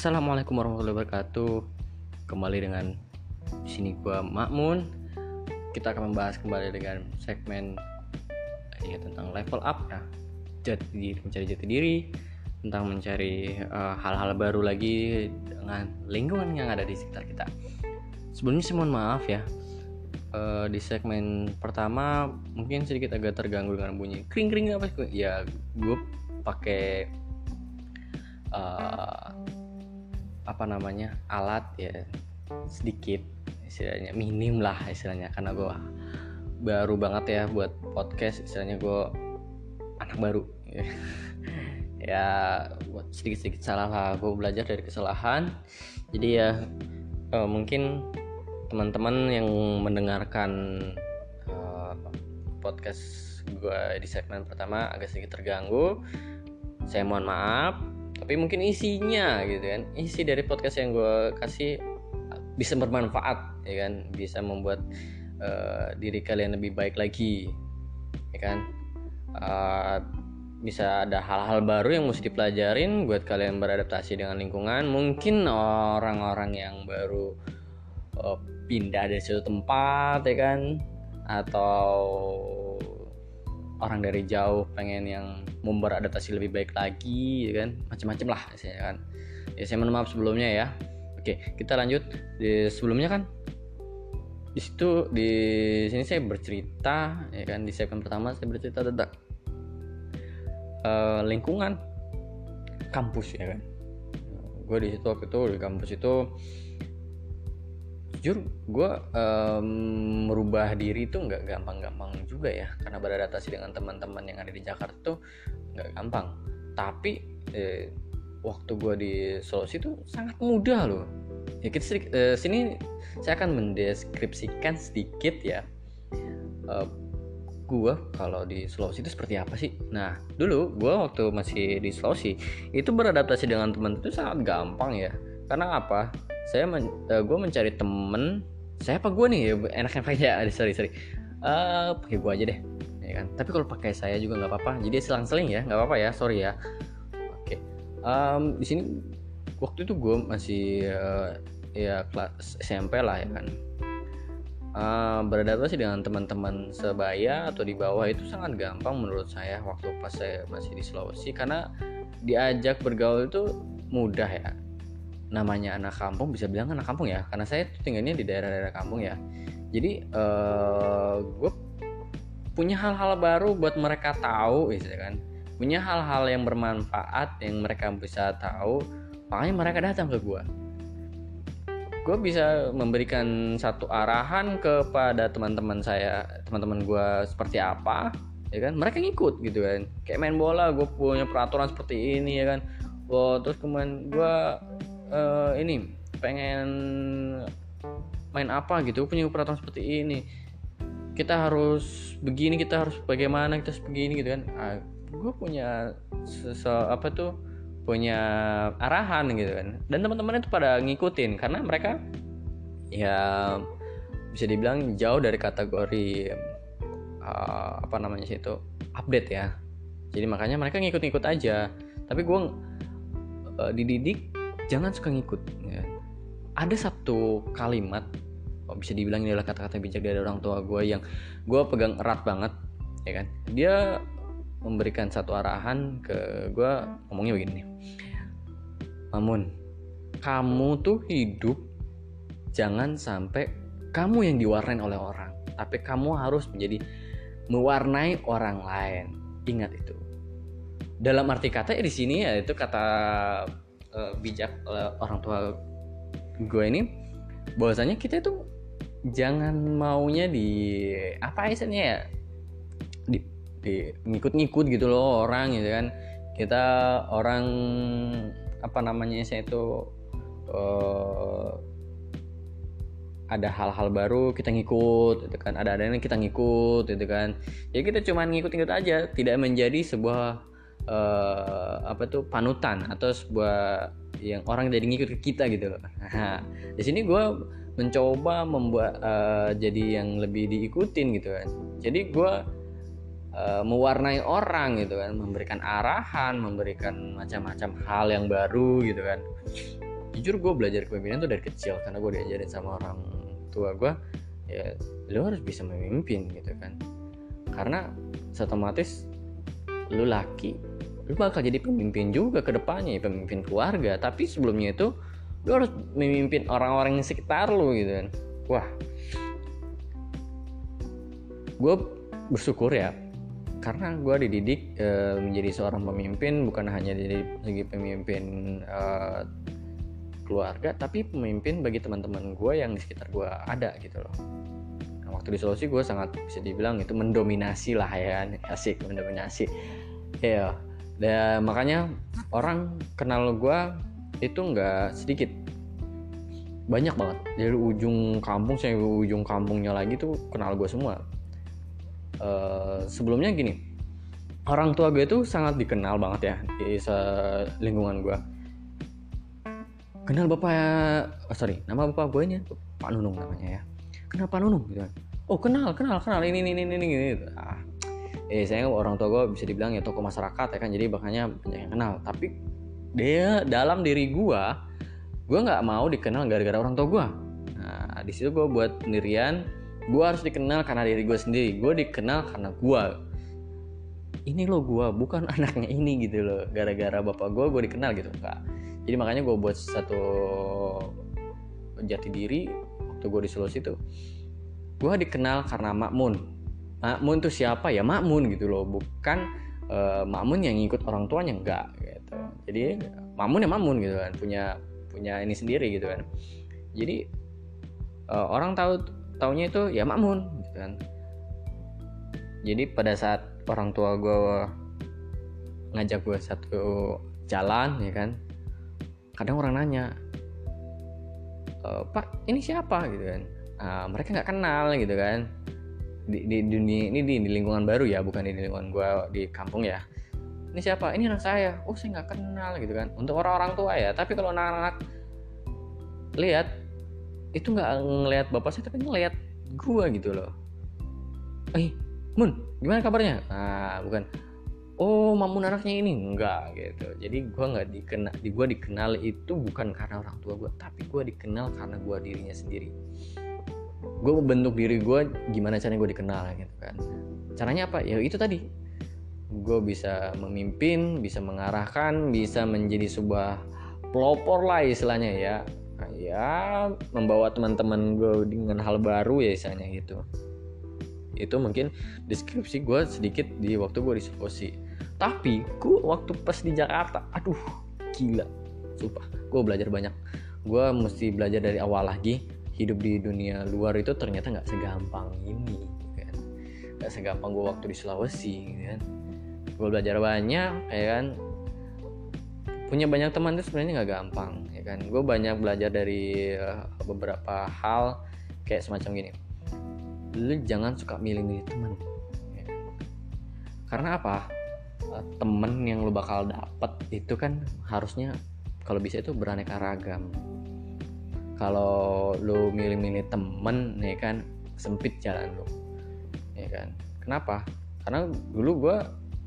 Assalamualaikum warahmatullahi wabarakatuh. Kembali dengan di sini gua Makmun. Kita akan membahas kembali dengan segmen ya tentang level up ya. Jati diri, mencari jati diri, tentang mencari uh, hal-hal baru lagi dengan lingkungan yang ada di sekitar kita. Sebelumnya saya mohon maaf ya. Uh, di segmen pertama mungkin sedikit agak terganggu dengan bunyi kring kring apa sih ya gue pakai uh, apa namanya alat ya sedikit istilahnya minim lah istilahnya karena gue baru banget ya buat podcast istilahnya gue anak baru. Ya buat sedikit-sedikit salah lah gue belajar dari kesalahan. Jadi ya uh, mungkin teman-teman yang mendengarkan uh, podcast gue di segmen pertama agak sedikit terganggu. Saya mohon maaf tapi mungkin isinya gitu kan. Isi dari podcast yang gue kasih bisa bermanfaat ya kan? Bisa membuat uh, diri kalian lebih baik lagi ya kan? Uh, bisa ada hal-hal baru yang mesti dipelajarin buat kalian beradaptasi dengan lingkungan. Mungkin orang-orang yang baru uh, pindah dari suatu tempat ya kan? Atau orang dari jauh pengen yang memberadaptasi lebih baik lagi ya kan? Macam-macam lah saya kan. Ya saya mohon maaf sebelumnya ya. Oke kita lanjut. Di sebelumnya kan di situ di sini saya bercerita ya kan? Di segmen pertama saya bercerita tentang uh, lingkungan kampus ya kan? Gue di situ waktu itu di kampus itu jujur gue um, merubah diri itu nggak gampang-gampang juga ya. Karena beradaptasi dengan teman-teman yang ada di Jakarta tuh nggak gampang. Tapi eh, waktu gue di Sulawesi itu sangat mudah loh. Ya kita sedikit, eh, sini saya akan mendeskripsikan sedikit ya. Uh, gue kalau di Sulawesi itu seperti apa sih? Nah dulu gue waktu masih di Sulawesi itu beradaptasi dengan teman itu sangat gampang ya. Karena apa saya men, uh, gue mencari temen. Saya apa gue nih? Enaknya pakai ya sorry sorry. Uh, pakai gue aja deh ya kan? Tapi kalau pakai saya juga nggak apa-apa. Jadi selang-seling ya nggak apa-apa ya sorry ya. Oke. Um, di sini waktu itu gue masih uh, ya kelas SMP lah ya kan? Uh, beradaptasi dengan teman-teman sebaya atau di bawah itu sangat gampang menurut saya waktu pas saya masih di Sulawesi. Karena diajak bergaul itu mudah ya namanya anak kampung bisa bilang anak kampung ya. Karena saya tinggalnya di daerah-daerah kampung ya. Jadi uh, gue punya hal-hal baru buat mereka tahu gitu kan. Punya hal-hal yang bermanfaat yang mereka bisa tahu makanya mereka datang ke gue gue bisa memberikan satu arahan kepada teman-teman saya teman-teman gue seperti apa ya kan. Mereka ngikut gitu kan. Kayak main bola gue punya peraturan seperti ini ya kan. Oh, terus kemudian gue uh, ini pengen main apa gitu punya peraturan seperti ini. Kita harus begini kita harus bagaimana kita harus begini gitu kan. Ah, gue punya apa tuh punya arahan gitu kan. Dan teman-teman itu pada ngikutin karena mereka ya bisa dibilang jauh dari kategori uh, apa namanya sih itu update ya. Jadi makanya mereka ngikut-ngikut aja. Tapi gue uh, dididik jangan suka ngikut ya. ada satu kalimat bisa dibilang ini adalah kata-kata bijak dari orang tua gue yang gue pegang erat banget ya kan? Dia memberikan satu arahan ke gue ngomongnya begini Mamun kamu tuh hidup jangan sampai kamu yang diwarnai oleh orang tapi kamu harus menjadi mewarnai orang lain. Ingat itu. Dalam arti kata ya di sini ya itu kata uh, bijak uh, orang tua gue ini bahwasanya kita itu jangan maunya di apa istilahnya ya di, di ngikut-ngikut gitu loh orang gitu kan. Kita orang apa namanya saya itu uh, ada hal-hal baru kita ngikut gitu kan. Ada ada yang kita ngikut gitu kan. Ya kita cuma ngikut-ngikut aja tidak menjadi sebuah uh, apa tuh panutan atau sebuah yang orang jadi ngikut ke kita gitu. Nah, di sini gue mencoba membuat uh, jadi yang lebih diikutin gitu kan. Jadi gue uh, mewarnai orang gitu kan. Memberikan arahan memberikan macam-macam hal yang baru gitu kan. Jujur gue belajar kepemimpinan tuh dari kecil karena gue diajarin sama orang tua gue ya lu harus bisa memimpin gitu kan. Karena otomatis lu laki lu bakal jadi pemimpin juga ke depannya ya, pemimpin keluarga. Tapi sebelumnya itu lu harus memimpin orang-orang yang sekitar lu gitu kan. Wah. Gue bersyukur ya karena gue dididik e, menjadi seorang pemimpin bukan hanya dari segi pemimpin e, keluarga tapi pemimpin bagi teman-teman gue yang di sekitar gue ada gitu loh. Nah, waktu di Sulawesi gue sangat bisa dibilang itu mendominasi lah ya asik mendominasi. Ya dan makanya orang kenal gue itu nggak sedikit. Banyak banget. Dari ujung kampung sampai ujung kampungnya lagi tuh kenal gue semua. Uh, sebelumnya gini orang tua gue itu sangat dikenal banget ya di lingkungan gue kenal bapak oh, sorry nama bapak gue ini Pak Nunung namanya ya. Kenal Pak Nunung? Gitu kan. Oh kenal kenal kenal. Ini ini ini ini gitu. ah eh saya orang tua gue bisa dibilang ya tokoh masyarakat ya kan jadi makanya banyak yang kenal. Tapi dia dalam diri gue gue nggak mau dikenal gara-gara orang tua gue nah di situ gue buat pendirian gue harus dikenal karena diri gue sendiri. Gue dikenal karena gue ini lo gue bukan anaknya ini gitu loh. Gara-gara bapak gue gue dikenal gitu. Enggak jadi makanya gue buat satu jati diri waktu gue di Sulawesi itu gue dikenal karena Makmun Makmun tuh siapa ya? Makmun gitu loh. Bukan uh, Makmun yang ngikut orang tuanya enggak gitu. Jadi Makmun ya Makmun gitu kan. Punya punya ini sendiri gitu kan. Jadi uh, orang tahu taunya itu ya makmun gitu kan. Jadi pada saat orang tua gue ngajak gue satu jalan ya kan kadang orang nanya e, pak ini siapa? Gitu kan. Nah, mereka nggak kenal gitu kan di, di dunia ini di, di lingkungan baru ya bukan di lingkungan gue di kampung ya. Ini siapa? Ini anak saya. Oh saya nggak kenal gitu kan. Untuk orang-orang tua ya tapi kalau anak-anak lihat itu nggak ngelihat bapak saya tapi ngelihat gua gitu loh. Eh Mun gimana kabarnya? Nah bukan. Oh mamun anaknya ini? Enggak gitu. Jadi gua nggak dikenal di gua dikenal itu bukan karena orang tua gua tapi gua dikenal karena gua dirinya sendiri gue membentuk diri gue gimana caranya gue dikenal gitu kan. Caranya apa? Ya itu tadi. Gue bisa memimpin bisa mengarahkan bisa menjadi sebuah pelopor lah istilahnya ya. Ya membawa teman-teman gue dengan hal baru ya misalnya gitu. Itu mungkin deskripsi gue sedikit di waktu gue di Sulawesi. Tapi gue waktu pas di Jakarta aduh gila. Sumpah gue belajar banyak. Gue mesti belajar dari awal lagi hidup di dunia luar itu ternyata nggak segampang ini kan. Nggak segampang gue waktu di Sulawesi kan. Gue belajar banyak ya kan. Punya banyak teman itu sebenarnya nggak gampang ya kan. Gue banyak belajar dari uh, beberapa hal kayak semacam gini. Lu jangan suka milih-milih teman ya. karena apa? Uh, temen yang lu bakal dapet itu kan harusnya kalau bisa itu beraneka ragam kalau lu milih-milih temen ya kan sempit jalan lu. Ya kan? Kenapa? Karena dulu gue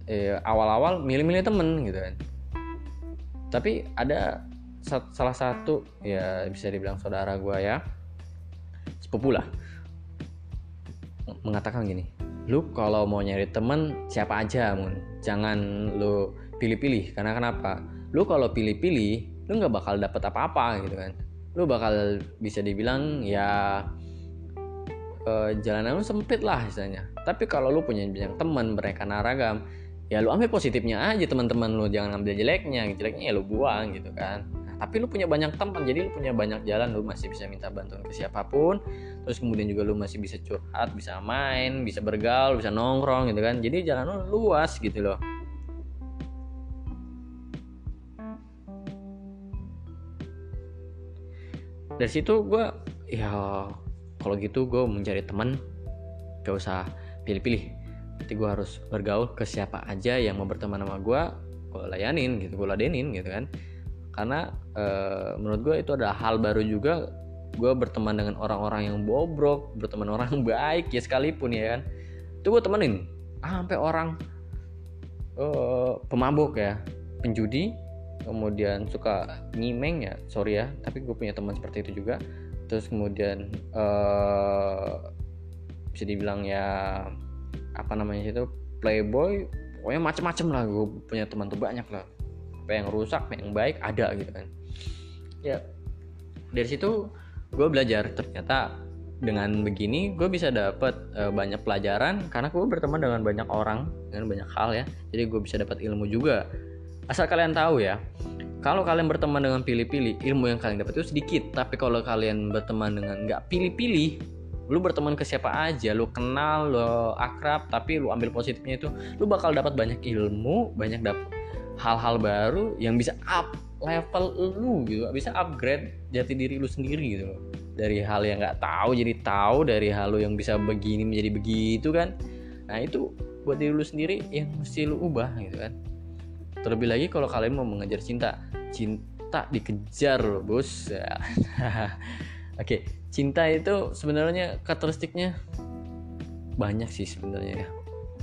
eh, awal-awal milih-milih temen gitu kan. Tapi ada salah satu ya bisa dibilang saudara gue ya sepupu lah. Mengatakan gini lu kalau mau nyari temen siapa aja mun? Jangan lu pilih-pilih karena kenapa? Lu kalau pilih-pilih lu nggak bakal dapet apa-apa gitu kan lu bakal bisa dibilang ya uh, jalanan lu sempit lah istilahnya. Tapi kalau lu punya banyak teman mereka naragam ya lu ambil positifnya aja teman-teman lu jangan ambil jeleknya. Jeleknya ya lu buang gitu kan. Nah, tapi lu punya banyak teman jadi lu punya banyak jalan lu masih bisa minta bantuan ke siapa pun. Terus kemudian juga lu masih bisa curhat bisa main bisa bergaul bisa nongkrong gitu kan. Jadi jalan lu luas gitu loh dari situ gue ya kalau gitu gue mencari teman. Gak usah pilih-pilih. Nanti gue harus bergaul ke siapa aja yang mau berteman sama gue gue layanin gitu gue ladenin gitu kan. Karena e, menurut gue itu adalah hal baru juga gue berteman dengan orang-orang yang bobrok berteman orang yang baik ya sekalipun ya kan. Itu gue temenin sampai orang e, pemabuk ya penjudi kemudian suka nyimeng ya sorry ya tapi gue punya teman seperti itu juga. Terus kemudian uh, bisa dibilang ya apa namanya itu playboy pokoknya macem-macem lah gue punya teman tuh banyak lah. Yang rusak yang baik ada gitu kan. Ya dari situ gue belajar ternyata dengan begini gue bisa dapat uh, banyak pelajaran karena gue berteman dengan banyak orang dengan banyak hal ya. Jadi gue bisa dapat ilmu juga asal kalian tahu ya kalau kalian berteman dengan pilih-pilih ilmu yang kalian dapat itu sedikit. Tapi kalau kalian berteman dengan nggak pilih-pilih lu berteman ke siapa aja lu kenal lu akrab tapi lu ambil positifnya itu lu bakal dapat banyak ilmu banyak dapat hal-hal baru yang bisa up level lu gitu bisa upgrade jati diri lu sendiri gitu dari hal yang nggak tahu jadi tahu dari hal lu yang bisa begini menjadi begitu kan. Nah itu buat diri lu sendiri yang mesti lu ubah gitu kan terlebih lagi kalau kalian mau mengejar cinta cinta dikejar loh bos. Oke cinta itu sebenarnya karakteristiknya banyak sih sebenarnya ya.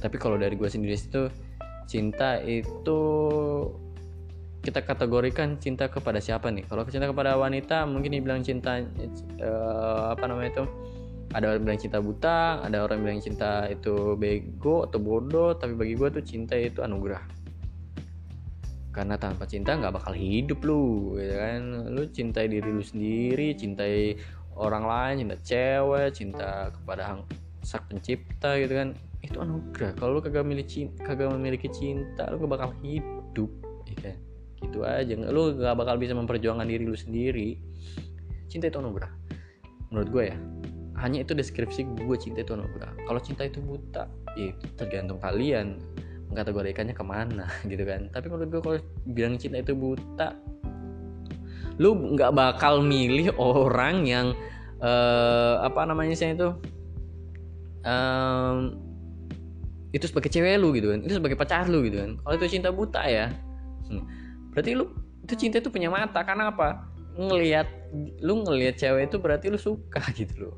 Tapi kalau dari gue sendiri itu cinta itu kita kategorikan cinta kepada siapa nih? Kalau cinta kepada wanita mungkin dibilang cinta uh, apa namanya itu? Ada orang bilang cinta buta ada orang bilang cinta itu bego atau bodoh tapi bagi gue tuh cinta itu anugerah karena tanpa cinta nggak bakal hidup lu ya kan? Lu cintai diri lu sendiri cintai orang lain cinta cewek cinta kepada sang pencipta gitu kan? Itu anugerah. Kalau lu kagak memiliki cinta, kagak memiliki cinta lu gak bakal hidup ya kan? Gitu aja. Lu gak bakal bisa memperjuangkan diri lu sendiri. Cinta itu anugerah. Menurut gue ya hanya itu deskripsi gue cinta itu anugerah. Kalau cinta itu buta ya tergantung kalian mengkategorikannya ke mana gitu kan. Tapi menurut gue kalau bilang cinta itu buta lu nggak bakal milih orang yang uh, apa namanya sih itu um, itu sebagai cewek lu gitu kan. Itu sebagai pacar lu gitu kan. Kalau itu cinta buta ya hmm, berarti lu itu cinta itu punya mata. Karena apa? Ngelihat lu ngelihat cewek itu berarti lu suka gitu loh.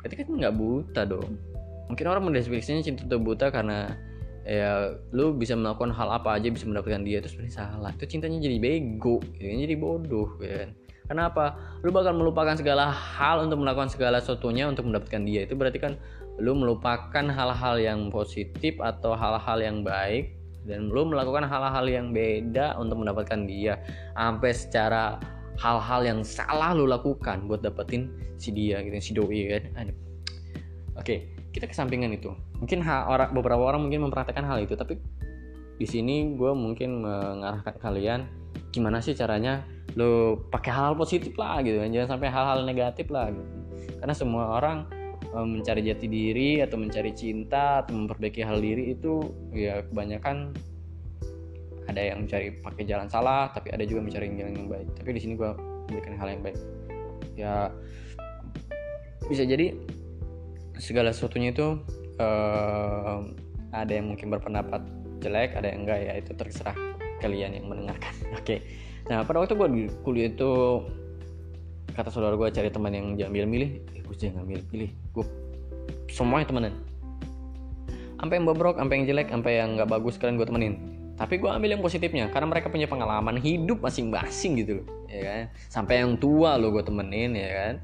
Berarti kan nggak buta dong. Mungkin orang mendeskripsinya cinta itu buta karena ya lu bisa melakukan hal apa aja bisa mendapatkan dia itu sebenarnya salah. Itu cintanya jadi bego gitu, jadi bodoh ya kan? Kenapa? Lu bakal melupakan segala hal untuk melakukan segala sesuatunya untuk mendapatkan dia. Itu berarti kan lu melupakan hal-hal yang positif atau hal-hal yang baik dan lu melakukan hal-hal yang beda untuk mendapatkan dia. Sampai secara hal-hal yang salah lu lakukan buat dapetin si dia gitu si doi kan? Oke kita kesampingan itu. Mungkin ha, orang beberapa orang mungkin mempraktekkan hal itu tapi di sini gue mungkin mengarahkan kalian gimana sih caranya lo pakai hal, hal positif lah gitu kan jangan sampai hal-hal negatif lah gitu. Karena semua orang mencari jati diri atau mencari cinta atau memperbaiki hal diri itu ya kebanyakan ada yang mencari pakai jalan salah tapi ada juga mencari jalan yang baik. Tapi di sini gue memberikan hal yang baik. Ya bisa jadi segala sesuatunya itu uh, ada yang mungkin berpendapat jelek ada yang enggak ya itu terserah kalian yang mendengarkan. Oke. Okay. nah pada waktu gue kuliah itu kata saudara gue cari teman yang jangan milih-milih eh gue jangan milih-pilih gue semuanya temenan sampai yang bobrok sampai yang jelek sampai yang nggak bagus kalian gue temenin. Tapi gue ambil yang positifnya karena mereka punya pengalaman hidup masing-masing gitu loh ya kan? Sampai yang tua lo gue temenin ya kan?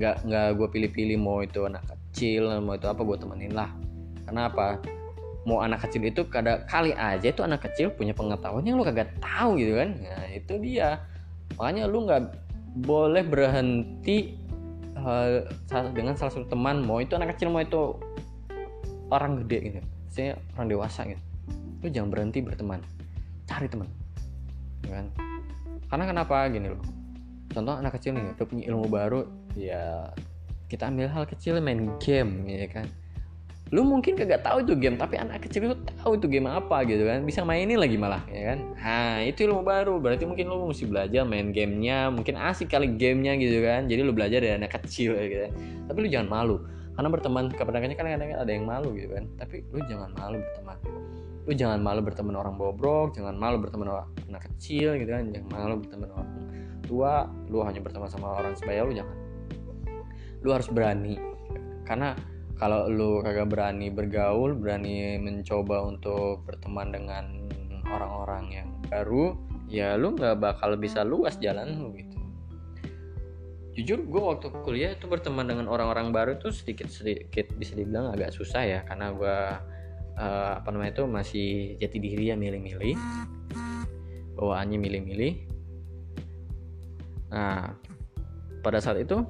Nggak nggak gue pilih-pilih mau itu anak kecil mau itu apa gue temenin lah. Kenapa? Mau anak kecil itu kada kali aja itu anak kecil punya pengetahuan yang lu kagak tahu gitu kan? Nah itu dia. Makanya lu nggak boleh berhenti uh, dengan salah satu teman mau itu anak kecil mau itu orang gede gitu. Saya orang dewasa gitu. Lu jangan berhenti berteman. Cari teman. Ya kan? Karena kenapa? Gini loh. Contoh anak kecil nih udah punya ilmu baru ya kita ambil hal kecil main game ya kan. Lu mungkin kagak tahu itu game tapi anak kecil itu tahu itu game apa gitu kan. Bisa mainin lagi malah ya kan. Nah itu ilmu baru. Berarti mungkin lu mesti belajar main gamenya. Mungkin asik kali gamenya gitu kan. Jadi lu belajar dari anak kecil ya gitu kan. Tapi lu jangan malu. Karena berteman kepadanya kan kadang-kadang ada yang malu gitu kan. Tapi lu jangan malu berteman. Lu jangan malu berteman orang bobrok jangan malu berteman orang anak kecil gitu kan. Jangan malu berteman orang tua. Lu hanya berteman sama orang sebaya lu jangan lu harus berani. Karena kalau lu kagak berani bergaul berani mencoba untuk berteman dengan orang-orang yang baru ya lu nggak bakal bisa luas jalan lu gitu. Jujur gue waktu kuliah itu berteman dengan orang-orang baru itu sedikit sedikit bisa dibilang agak susah ya karena gue uh, apa namanya itu masih jati diri ya milih-milih. Bawaannya milih-milih. Nah pada saat itu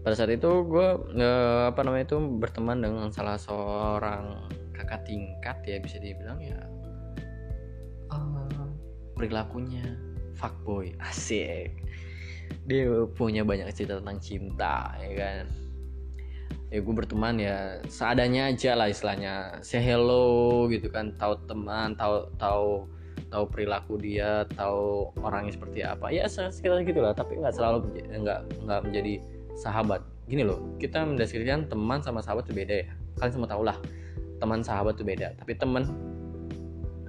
pada saat itu gue uh, apa namanya itu berteman dengan salah seorang kakak tingkat ya bisa dibilang ya. Uh, perilakunya fuckboy asik. Dia punya banyak cerita tentang cinta ya kan? Ya gue berteman ya seadanya aja lah istilahnya. Say hello gitu kan tahu teman tahu tahu tahu perilaku dia tahu orangnya seperti apa. Ya sekitar gitulah tapi nggak selalu nggak nggak menjadi sahabat. Gini loh kita mendeskripsikan teman sama sahabat itu beda ya. Kalian semua tahu lah teman sahabat itu beda. Tapi teman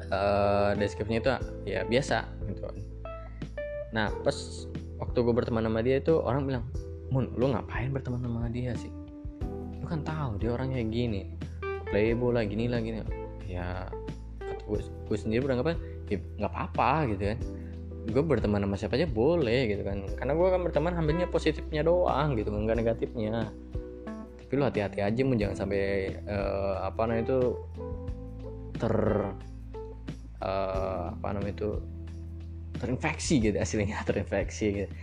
uh, deskripsinya itu ya biasa gitu. Nah pas waktu gue berteman sama dia itu orang bilang Mun lu ngapain berteman sama dia sih? Lu kan tahu dia orangnya gini. Playboy lah gini lah gini ya gue sendiri beranggapan ya nggak apa-apa gitu kan gue berteman sama siapa aja boleh gitu kan. Karena gue kan berteman hampirnya positifnya doang gitu kan nggak negatifnya. Tapi lu hati-hati aja mau jangan sampai uh, apa namanya itu ter uh, apa namanya itu terinfeksi gitu aslinya terinfeksi gitu.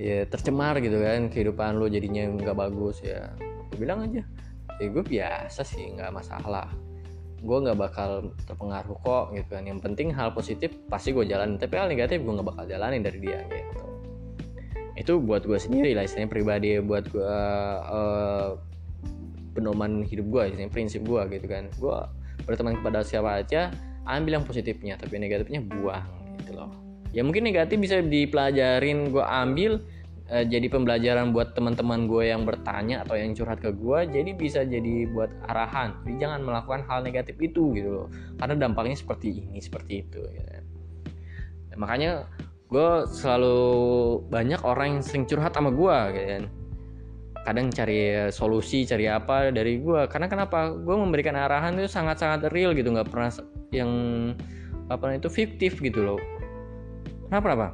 Ya tercemar gitu kan kehidupan lo jadinya nggak bagus ya. Gue bilang aja. Ya gue biasa sih nggak masalah gue nggak bakal terpengaruh kok gitu kan. Yang penting hal positif pasti gue jalanin tapi hal negatif gue nggak bakal jalanin dari dia gitu. Itu buat gue sendiri lah istilahnya pribadi buat gue uh, pedoman hidup gue istilahnya prinsip gue gitu kan. Gue berteman kepada siapa aja ambil yang positifnya tapi negatifnya buang gitu loh. Ya mungkin negatif bisa dipelajarin gue ambil uh, jadi pembelajaran buat teman-teman gue yang bertanya atau yang curhat ke gue jadi bisa jadi buat arahan. Jadi jangan melakukan hal negatif itu gitu loh. Karena dampaknya seperti ini seperti itu gitu. Dan makanya gue selalu banyak orang yang sering curhat sama gue gitu kan. Kadang cari solusi cari apa dari gue. Karena kenapa? Gue memberikan arahan itu sangat-sangat real gitu nggak pernah yang apa itu fiktif gitu loh. Kenapa kenapa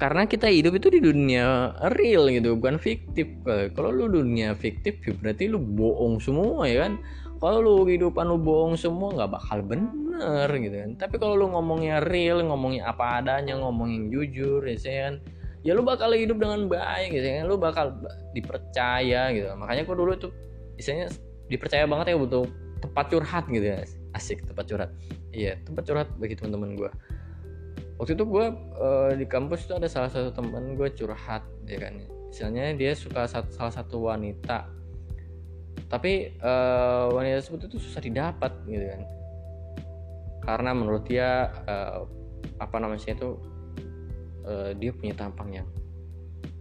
karena kita hidup itu di dunia real gitu bukan fiktif. Kalau lu dunia fiktif ya berarti lu bohong semua ya kan? Kalau lu kehidupan lu bohong semua nggak bakal bener gitu kan? Tapi kalau lu ngomongnya real ngomongnya apa adanya ngomongin jujur ya kan? Ya lu bakal hidup dengan baik gitu kan? Lu bakal dipercaya gitu. Makanya kok dulu tuh misalnya dipercaya banget ya butuh tempat curhat gitu ya. Asik tempat curhat. Iya tempat curhat bagi teman-teman gue waktu itu gue uh, di kampus itu ada salah satu teman gue curhat ya kan. Misalnya dia suka satu, salah satu wanita. Tapi uh, wanita tersebut itu susah didapat gitu kan. Karena menurut dia uh, apa namanya itu uh, dia punya tampang yang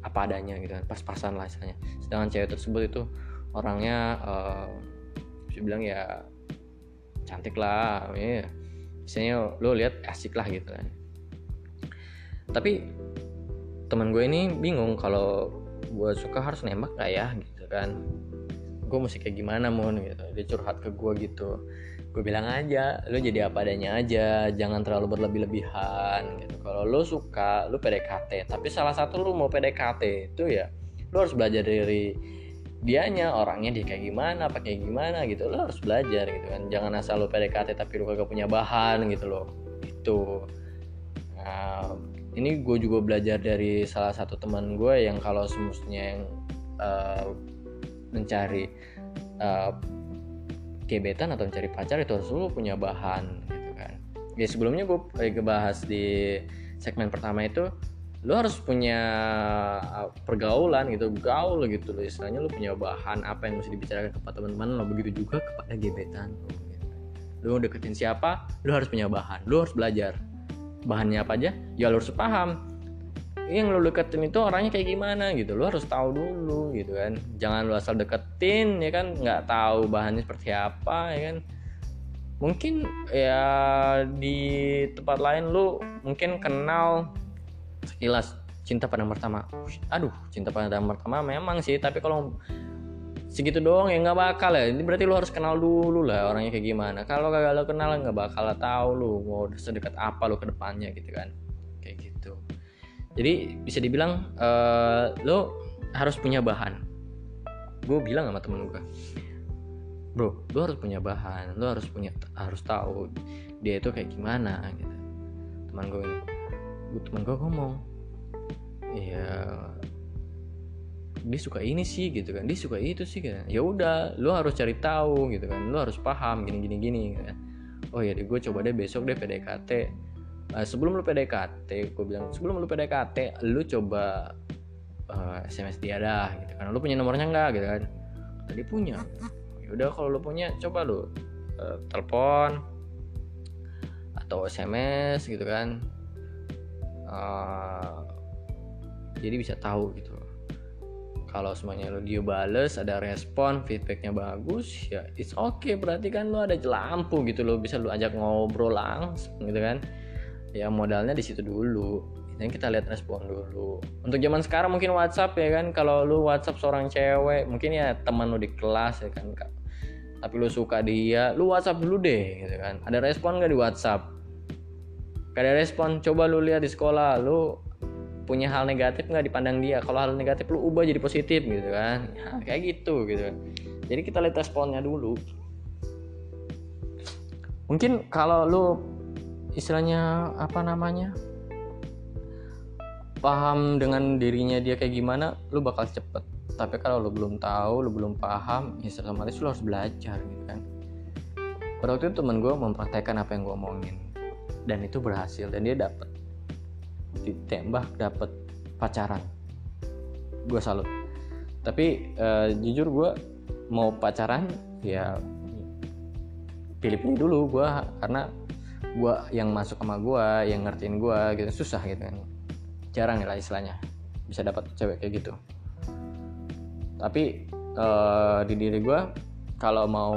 apa adanya gitu kan. Pas-pasan lah misalnya sedangkan cewek tersebut itu orangnya uh, bisa bilang ya cantik lah ya misalnya lo lihat asik lah gitu kan tapi teman gue ini bingung kalau gue suka harus nembak gak ya gitu kan. Gue mesti kayak gimana mon gitu. Dia curhat ke gue gitu. Gue bilang aja lu jadi apa adanya aja. Jangan terlalu berlebih-lebihan gitu. Kalau lu suka lu PDKT tapi salah satu lu mau PDKT itu ya lu harus belajar dari dianya orangnya dia kayak gimana apa kayak gimana gitu. Lo harus belajar gitu kan. Jangan asal lu PDKT tapi lu kagak punya bahan gitu loh. Itu nah, ini gue juga belajar dari salah satu teman gue yang kalau semestinya yang uh, mencari uh, gebetan atau mencari pacar itu harus lu punya bahan gitu kan. Ya sebelumnya gue bahas di segmen pertama itu lu harus punya eh, pergaulan gitu gaul gitu loh. Istilahnya lu punya bahan apa yang mesti dibicarakan kepada teman-teman lo begitu juga kepada gebetan. Lu deketin siapa lu harus punya bahan lu harus belajar bahannya apa aja ya lo harus paham. Yang lo deketin itu orangnya kayak gimana gitu lo harus tahu dulu gitu kan. Jangan lo asal deketin ya kan nggak tahu bahannya seperti apa ya kan. Mungkin ya di tempat lain lo mungkin kenal sekilas cinta pada pertama. Aduh cinta pada pertama memang sih tapi kalau segitu doang ya nggak bakal ya. Ini berarti lu harus kenal dulu lah orangnya kayak gimana. Kalau kagak lo kenal nggak bakal tahu lu mau sedekat apa lu ke depannya gitu kan. Kayak gitu. Jadi bisa dibilang uh, lu harus punya bahan. Gue bilang sama temen gue bro lu harus punya bahan lu harus punya harus tahu dia itu kayak gimana gitu. Teman gue gue teman gue ngomong. Iya dia suka ini sih gitu kan. Dia suka itu sih kan ya udah lu harus cari tahu gitu kan. Lu harus paham gini gini gini gitu kan. Oh ya gue coba deh besok deh PDKT uh, sebelum lu PDKT gue bilang sebelum lu PDKT lu coba uh, eh, SMS dia dah gitu kan. Lu punya nomornya nggak? Gitu kan. Tadi punya. Ya udah kalau lu punya coba lu uh, telepon atau SMS gitu kan. Uh, jadi bisa tahu gitu kalau semuanya lo dia bales ada respon feedbacknya bagus ya it's okay. Berarti kan lo ada lampu gitu lo bisa lo ajak ngobrol langsung gitu kan. Ya modalnya di situ dulu. Dan kita lihat respon dulu. Untuk zaman sekarang mungkin WhatsApp ya kan kalau lu WhatsApp seorang cewek mungkin ya teman lu di kelas ya kan tapi lu suka dia lu WhatsApp dulu deh gitu kan. Ada respon gak di WhatsApp? Gak ada respon coba lu lihat di sekolah lu punya hal negatif nggak dipandang dia. Kalau hal negatif lu ubah jadi positif gitu kan. Ya, kayak gitu gitu. Jadi kita lihat responnya dulu. Mungkin kalau lu istilahnya apa namanya? Paham dengan dirinya dia kayak gimana lu bakal cepet. Tapi kalau lu belum tahu lu belum paham ya otomatis lu harus belajar gitu kan. Pada waktu itu temen gue mempraktekkan apa yang gue omongin. Dan itu berhasil dan dia dapet ditembak dapet pacaran. Gue salut. Tapi uh, jujur gue mau pacaran ya pilih-pilih dulu gue karena gue yang masuk sama gue yang ngertiin gue gitu susah gitu kan. Jarang lah istilahnya bisa dapat cewek kayak gitu. Tapi uh, di diri gue kalau mau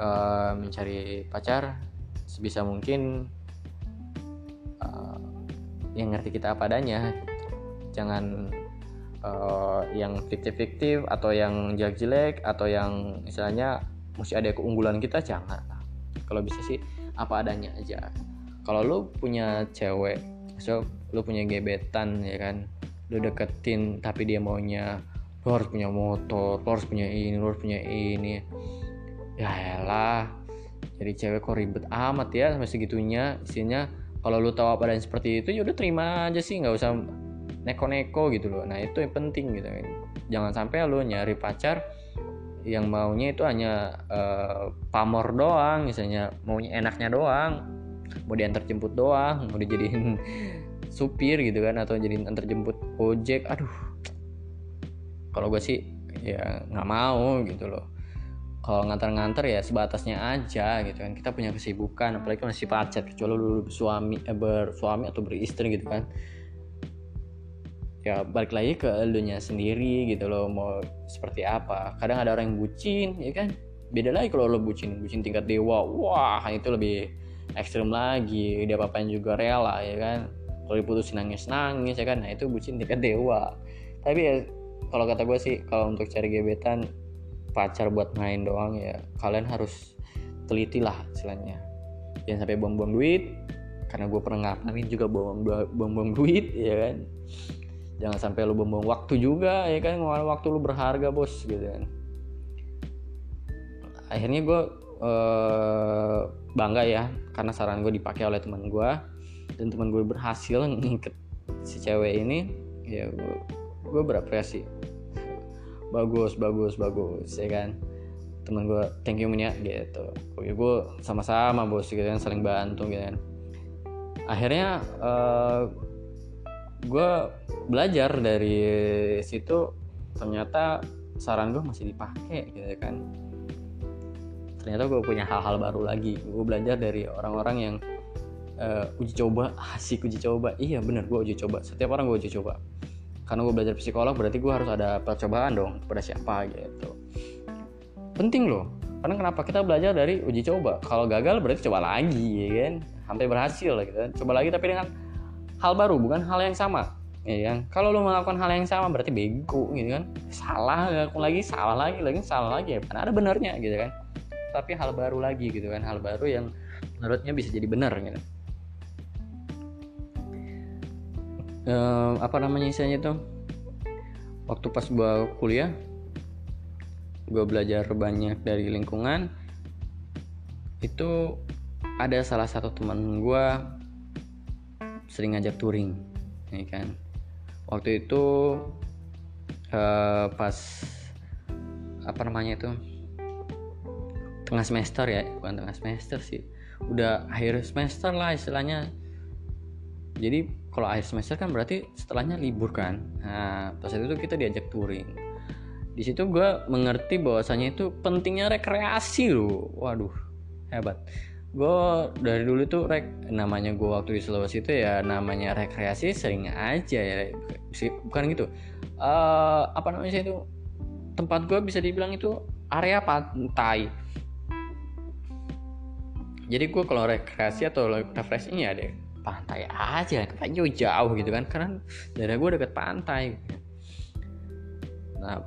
uh, mencari pacar sebisa mungkin yang ngerti kita apa adanya. Jangan uh, yang fiktif-fiktif atau yang jelek-jelek atau yang misalnya mesti ada keunggulan kita jangan kalau bisa sih apa adanya aja. Kalau lu punya cewek so lu punya gebetan ya kan? Lu deketin tapi dia maunya lu harus punya motor lu harus punya ini lu harus punya ini. Ya elah jadi cewek kok ribet amat ya sampai segitunya. Isinya kalau lu tahu apa dan seperti itu ya udah terima aja sih nggak usah neko-neko gitu loh. Nah itu yang penting gitu. Jangan sampai lu nyari pacar yang maunya itu hanya uh, pamor doang misalnya maunya enaknya doang mau diantar jemput doang mau dijadiin supir gitu kan atau jadi antar jemput ojek aduh. Kalau gue sih ya nggak mau gitu loh kalau nganter-nganter ya sebatasnya aja gitu kan. Kita punya kesibukan apalagi masih pacar. Kecuali lu suami eh, bersuami atau beristri gitu kan. Ya balik lagi ke elunya sendiri gitu loh mau seperti apa. Kadang ada orang yang bucin ya kan? Beda lagi kalau lo bucin bucin tingkat dewa. Wah itu lebih ekstrim lagi. Dia apa juga rela ya kan? Kalau diputusin nangis nangis ya kan? Nah itu bucin tingkat dewa. Tapi ya kalau kata gue sih kalau untuk cari gebetan pacar buat main doang ya kalian harus teliti lah istilahnya. Jangan sampai buang-buang duit karena gue pernah ngalamin juga buang-buang duit ya kan? Jangan sampai lu buang-buang waktu juga ya kan? Waktu lu berharga bos gitu kan. Akhirnya gue uh, bangga ya karena saran gue dipakai oleh teman gue dan teman gue berhasil ngikat si cewek ini ya gue gue berapresiasi bagus bagus bagus ya kan? Teman gue thank you ya gitu. Oke gue sama-sama bos gitu kan saling bantu gitu kan. Akhirnya uh, eh, gue belajar dari situ ternyata saran gue masih dipakai gitu kan. Ternyata gue punya hal-hal baru lagi. Gue belajar dari orang-orang yang uh, uji coba asik uji coba. Iya bener gue uji coba. Setiap orang gue uji coba karena gue belajar psikolog berarti gue harus ada percobaan dong pada siapa gitu. Penting loh karena kenapa? Kita belajar dari uji coba. Kalau gagal berarti coba lagi ya kan? Sampai berhasil gitu kan? Coba lagi tapi dengan hal baru bukan hal yang sama ya kan? Kalau lu melakukan hal yang sama berarti bego gitu kan? Salah aku lagi salah lagi lagi salah lagi ya kan? Ada benernya gitu kan? Tapi hal baru lagi gitu kan? Hal baru yang menurutnya bisa jadi benar gitu e, apa namanya istilahnya tuh? Waktu pas gua kuliah gue belajar banyak dari lingkungan. Itu ada salah satu teman gue sering ngajak touring ya kan? Waktu itu uh, pas apa namanya itu? Tengah semester ya bukan tengah semester sih. Udah akhir semester lah istilahnya. Jadi kalau akhir semester kan berarti setelahnya libur kan? Nah pas itu kita diajak touring. Di situ gue mengerti bahwasanya itu pentingnya rekreasi loh waduh hebat. Gue dari dulu tuh rek namanya gue waktu di Sulawesi itu ya namanya rekreasi sering aja ya. Bukan gitu. Uh, apa namanya itu? Tempat gue bisa dibilang itu area pantai. Jadi gue kalau rekreasi atau refreshing ya deh pantai aja kayak jauh jauh gitu kan. Karena daerah gue deket pantai. Nah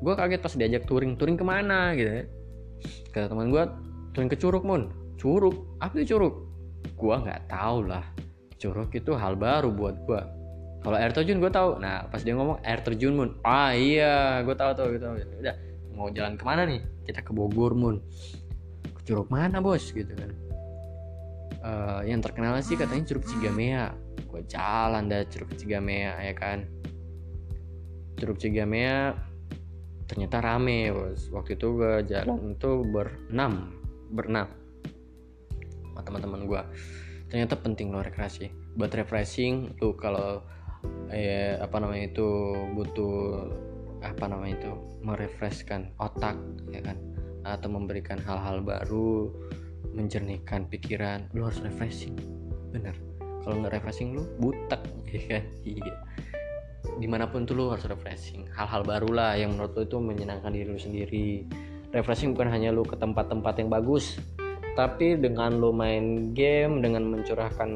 gue kaget pas diajak touring. Touring ke mana gitu ya? Kata teman gue touring ke Curug Mun. Curug? Apa itu curug? Gua nggak tahu lah. Curug itu hal baru buat gua. Kalau air terjun gua tahu. Nah pas dia ngomong air terjun mun. Ah iya gua tahu tuh gitu udah mau jalan ke mana nih? Kita ke Bogor mun. Ke curug mana bos? Gitu kan uh, yang terkenal sih katanya curug Cigamea gua jalan dah curug Cigamea ya kan? Curug Cigamea ternyata rame bos. Waktu itu gue jalan itu berenam berenam sama teman-teman gue ternyata penting lo rekreasi. Buat refreshing tuh kalau eh apa namanya itu butuh apa namanya itu merefreshkan otak ya kan? Atau memberikan hal-hal baru menjernihkan pikiran lu harus refreshing. Bener. Kalau nggak refreshing lu butek ya kan? Iya. Di mana pun tuh lu harus refreshing. Hal-hal baru lah yang menurut lu itu menyenangkan diri lu sendiri. Refreshing bukan hanya lu ke tempat-tempat yang bagus tapi dengan lo main game dengan mencurahkan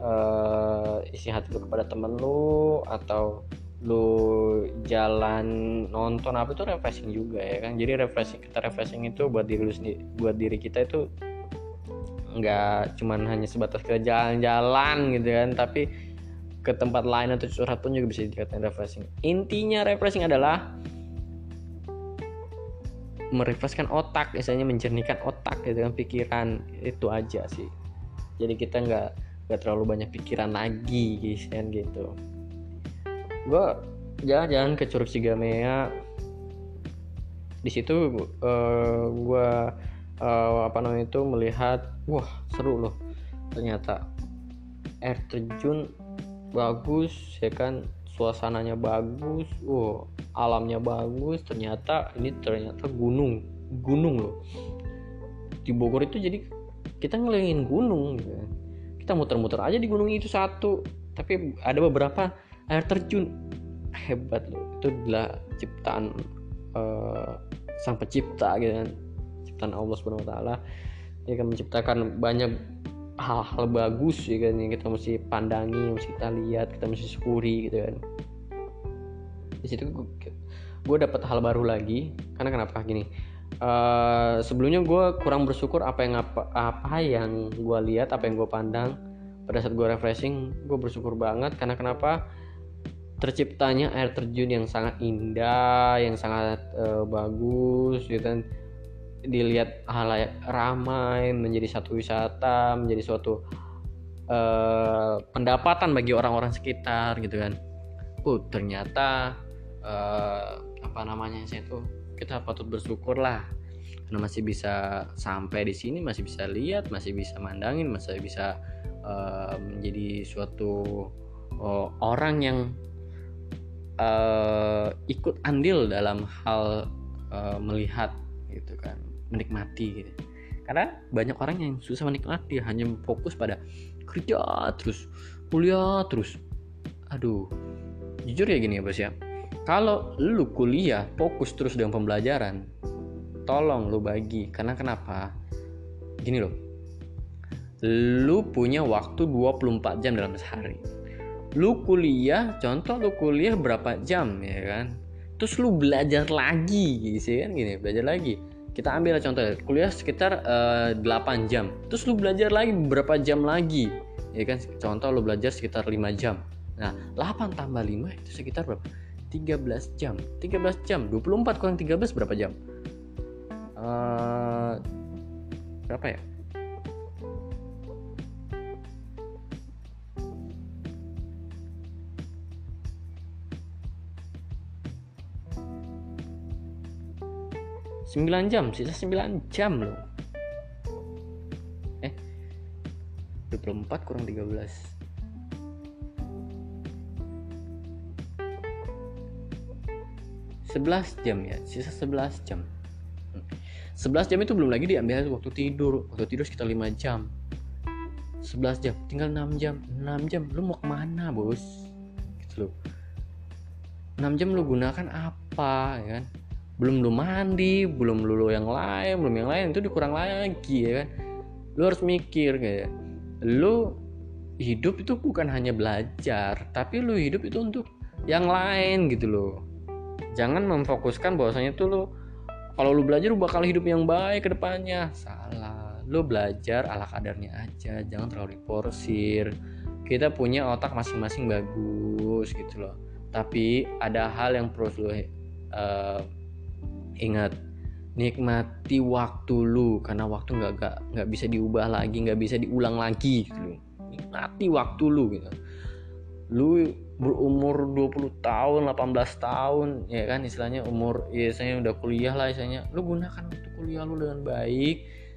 uh, isi hati lo kepada temen lo atau lo jalan nonton apa itu refreshing juga ya kan? Jadi refreshing kita refreshing itu buat diri lu sendiri buat diri kita itu nggak cuman hanya sebatas ke jalan-jalan gitu kan tapi ke tempat lain atau curhat pun juga bisa dikatakan refreshing. Intinya refreshing adalah merefreshkan otak misalnya menjernihkan otak gitu kan pikiran itu aja sih. Jadi kita nggak nggak terlalu banyak pikiran lagi guys kan gitu gue jalan-jalan ke Curug Cigamea di situ uh, eh, gue uh, apa namanya itu melihat wah seru loh. Ternyata air terjun bagus ya kan? Suasananya bagus wow alamnya bagus. Ternyata ini ternyata gunung gunung loh. Di Bogor itu jadi kita ngelilingin gunung gitu. kita muter-muter aja di gunung itu satu. Tapi ada beberapa air terjun. Hebat loh. Itu adalah ciptaan uh, sang pencipta gitu kan. Ciptaan Allah subhanahu wa taala. Dia akan menciptakan banyak hal-hal bagus ya kan yang kita mesti pandangi mesti kita lihat kita mesti syukuri gitu kan. Di situ gue dapet hal baru lagi. Karena kenapa? Gini uh, sebelumnya gue kurang bersyukur apa yang apa apa yang gue lihat apa yang gue pandang. Pada saat gue refreshing gue bersyukur banget. Karena kenapa terciptanya air terjun yang sangat indah yang sangat uh, bagus gitu kan. Dilihat halayak ramai menjadi satu wisata menjadi suatu uh, pendapatan bagi orang-orang sekitar gitu kan. Oh ternyata uh, apa namanya sih itu kita patut bersyukur lah karena masih bisa sampai di sini masih bisa lihat masih bisa mandangin masih bisa uh, menjadi suatu uh, orang yang uh, ikut andil dalam hal uh, melihat gitu kan menikmati gitu. Karena banyak orang yang susah menikmati hanya fokus pada kerja terus kuliah terus aduh jujur ya gini ya bos ya. Kalau lu kuliah fokus terus dengan pembelajaran tolong lu bagi. Karena kenapa? Gini loh. Lu punya waktu 24 jam dalam sehari lu kuliah contoh lu kuliah berapa jam ya kan? Terus lu belajar lagi gitu kan? Gini belajar lagi. Kita ambil contoh kuliah sekitar uh, eh, 8 jam. Terus lu belajar lagi berapa jam lagi ya kan? Contoh lu belajar sekitar 5 jam. Nah 8 tambah 5 itu sekitar berapa? 13 jam. 13 jam. 24 kurang 13 berapa jam? Uh, berapa ya sembilan jam? Sisa sembilan jam loh. Eh 24 kurang 13 11 jam ya? Sisa 11 jam. 11 jam itu belum lagi diambil waktu tidur. Waktu tidur sekitar 5 jam. 11 jam. Tinggal 6 jam. 6 jam. Lu mau ke mana bos? Gitu loh. 6 jam lu gunakan apa ya kan belum lu mandi belum lu yang lain belum yang lain itu dikurang lagi ya kan? Lu harus mikir kayak lu hidup itu bukan hanya belajar tapi lu hidup itu untuk yang lain gitu loh jangan memfokuskan bahwasanya tuh lo kalau lu belajar lu bakal hidup yang baik ke depannya. Salah lu belajar ala kadarnya aja jangan terlalu diporsir. Kita punya otak masing-masing bagus gitu loh tapi ada hal yang perlu lu uh, ingat nikmati waktu lu karena waktu nggak nggak nggak bisa diubah lagi nggak bisa diulang lagi gitu. Nikmati waktu lu gitu. Lu berumur 20 tahun 18 tahun ya kan istilahnya umur ya saya udah kuliah lah istilahnya. Lu gunakan waktu kuliah lu dengan baik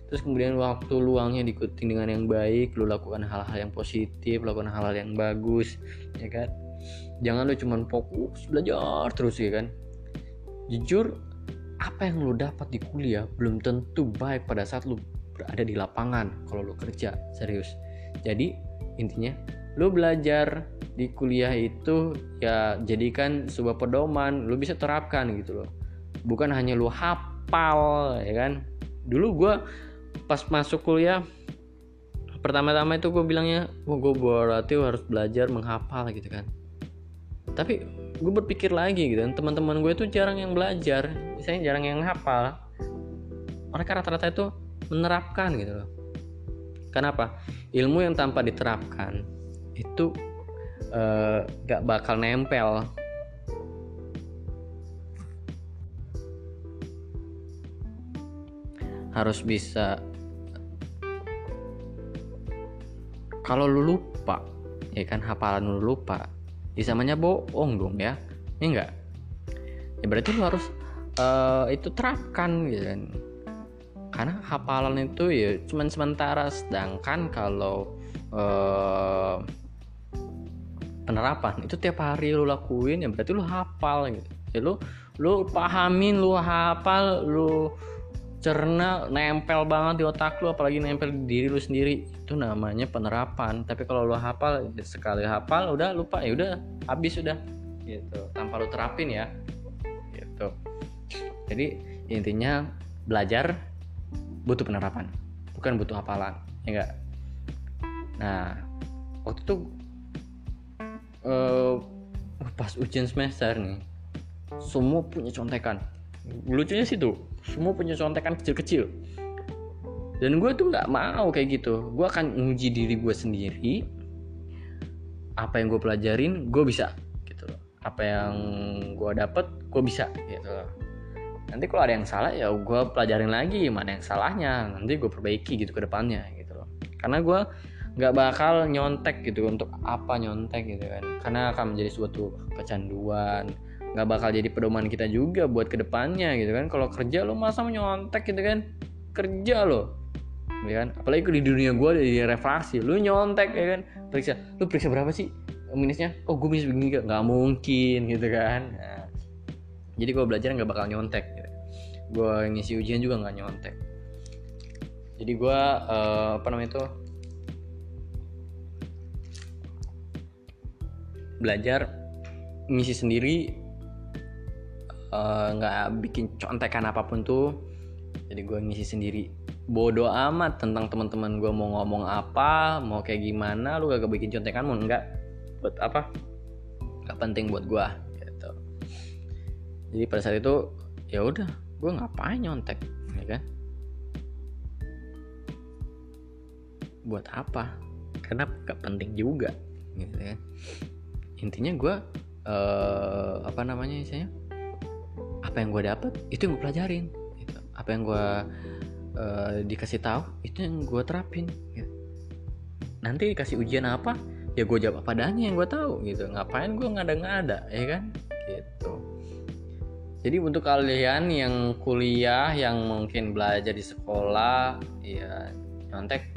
terus kemudian waktu luangnya diikuti dengan yang baik lu lakukan hal-hal yang positif lakukan hal-hal yang bagus ya kan. Jangan lu cuman fokus belajar terus ya kan. Jujur apa yang lu dapat di kuliah belum tentu baik pada saat lu berada di lapangan kalau lu kerja serius. Jadi intinya lu belajar di kuliah itu ya jadikan sebuah pedoman lu bisa terapkan gitu loh. Bukan hanya lu hafal ya kan? Dulu gue pas masuk kuliah pertama-tama itu gue bilangnya oh, gue berarti harus belajar menghafal gitu kan. Tapi gue berpikir lagi gitu teman-teman gue itu jarang yang belajar misalnya jarang yang hafal. Mereka rata-rata itu menerapkan gitu loh. Kenapa? Ilmu yang tanpa diterapkan itu uh, gak bakal nempel. Harus bisa kalau lu lupa ya kan hafalan lu lupa ya samanya bohong dong ya. Ini enggak ya berarti lu harus uh, itu terapkan gitu kan. Karena hafalan itu ya cuman sementara. Sedangkan kalau uh, penerapan itu tiap hari lu lakuin ya berarti lu hafal gitu. Ya lu lu pahamin lu hafal lu cerna nempel banget di otak lu apalagi nempel di diri lu sendiri. Itu namanya penerapan. Tapi kalau lu hafal sekali hafal udah lupa ya udah habis udah. Gitu tanpa lu terapin ya. Gitu. Jadi intinya belajar butuh penerapan bukan butuh hafalan ya enggak? Nah waktu itu uh, pas ujian semester nih semua punya contekan. Lucunya sih tuh semua punya contekan kecil-kecil. Dan gue tuh nggak mau kayak gitu. Gue akan nguji diri gue sendiri. Apa yang gue pelajarin gue bisa gitu loh. Apa yang gue dapet gue bisa gitu loh. Nanti kalau ada yang salah ya gue pelajarin lagi mana yang salahnya. Nanti gue perbaiki gitu ke depannya gitu loh. Karena gue nggak bakal nyontek gitu untuk apa nyontek gitu kan. Karena akan menjadi suatu kecanduan nggak bakal jadi pedoman kita juga buat ke depannya gitu kan. Kalau kerja lo masa nyontek gitu kan? Kerja lo ya kan? Apalagi di dunia gue di refraksi lu nyontek ya kan? Periksa lu periksa berapa sih minusnya? Oh gue minus begini gak nggak mungkin gitu kan? Nah, jadi gue belajar nggak bakal nyontek gitu. gue ngisi ujian juga nggak nyontek. Jadi gue uh, apa namanya itu? Belajar ngisi sendiri nggak uh, bikin contekan apa pun tuh jadi gue ngisi sendiri. Bodoh amat tentang teman-teman gue mau ngomong apa mau kayak gimana lu gak bikin contekan mau enggak buat apa? Nggak penting buat gue gitu. Jadi pada saat itu ya udah gue ngapain nyontek ya kan? Buat apa? Karena gak penting juga gitu kan intinya gue uh, apa namanya misalnya apa yang gue dapet itu yang gue pelajarin gitu. apa yang gue uh, dikasih tahu itu yang gue terapin gitu. nanti dikasih ujian apa ya gue jawab apa adanya yang gue tahu gitu ngapain gue ngada-ngada ya kan gitu jadi untuk kalian yang kuliah yang mungkin belajar di sekolah ya nyontek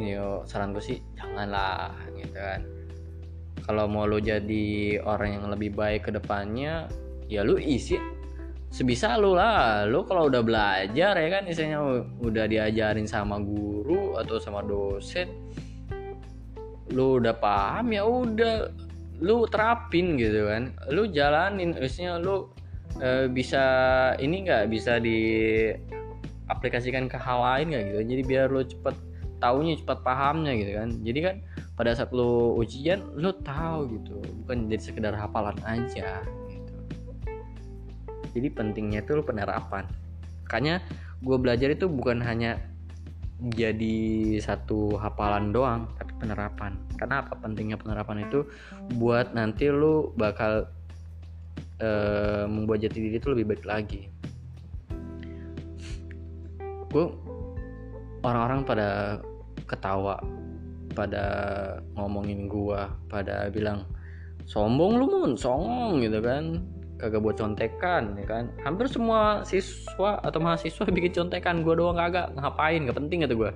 yo saran gue sih janganlah gitu kan kalau mau lo jadi orang yang lebih baik ke depannya ya lu isi sebisa lu lah. Lu kalau udah belajar ya kan misalnya udah diajarin sama guru atau sama dosen lu udah paham ya udah lu terapin gitu kan. Lu jalanin maksudnya lu e, bisa ini nggak bisa diaplikasikan ke hal lain nggak gitu. Jadi biar lu cepet taunya cepat pahamnya gitu kan. Jadi kan pada saat lo ujian lo tahu gitu. Bukan jadi sekedar hafalan aja jadi pentingnya itu lo penerapan. Makanya gue belajar itu bukan hanya jadi satu hafalan doang tapi penerapan. Karena apa? Pentingnya penerapan itu buat nanti lo bakal e, membuat jati diri itu lebih baik lagi. Gue orang-orang pada ketawa pada ngomongin gua pada bilang sombong lu mun? Songong gitu kan kagak buat contekan ya kan? Hampir semua siswa atau mahasiswa bikin contekan gua doang kagak. Ngapain? Gak penting kata gua.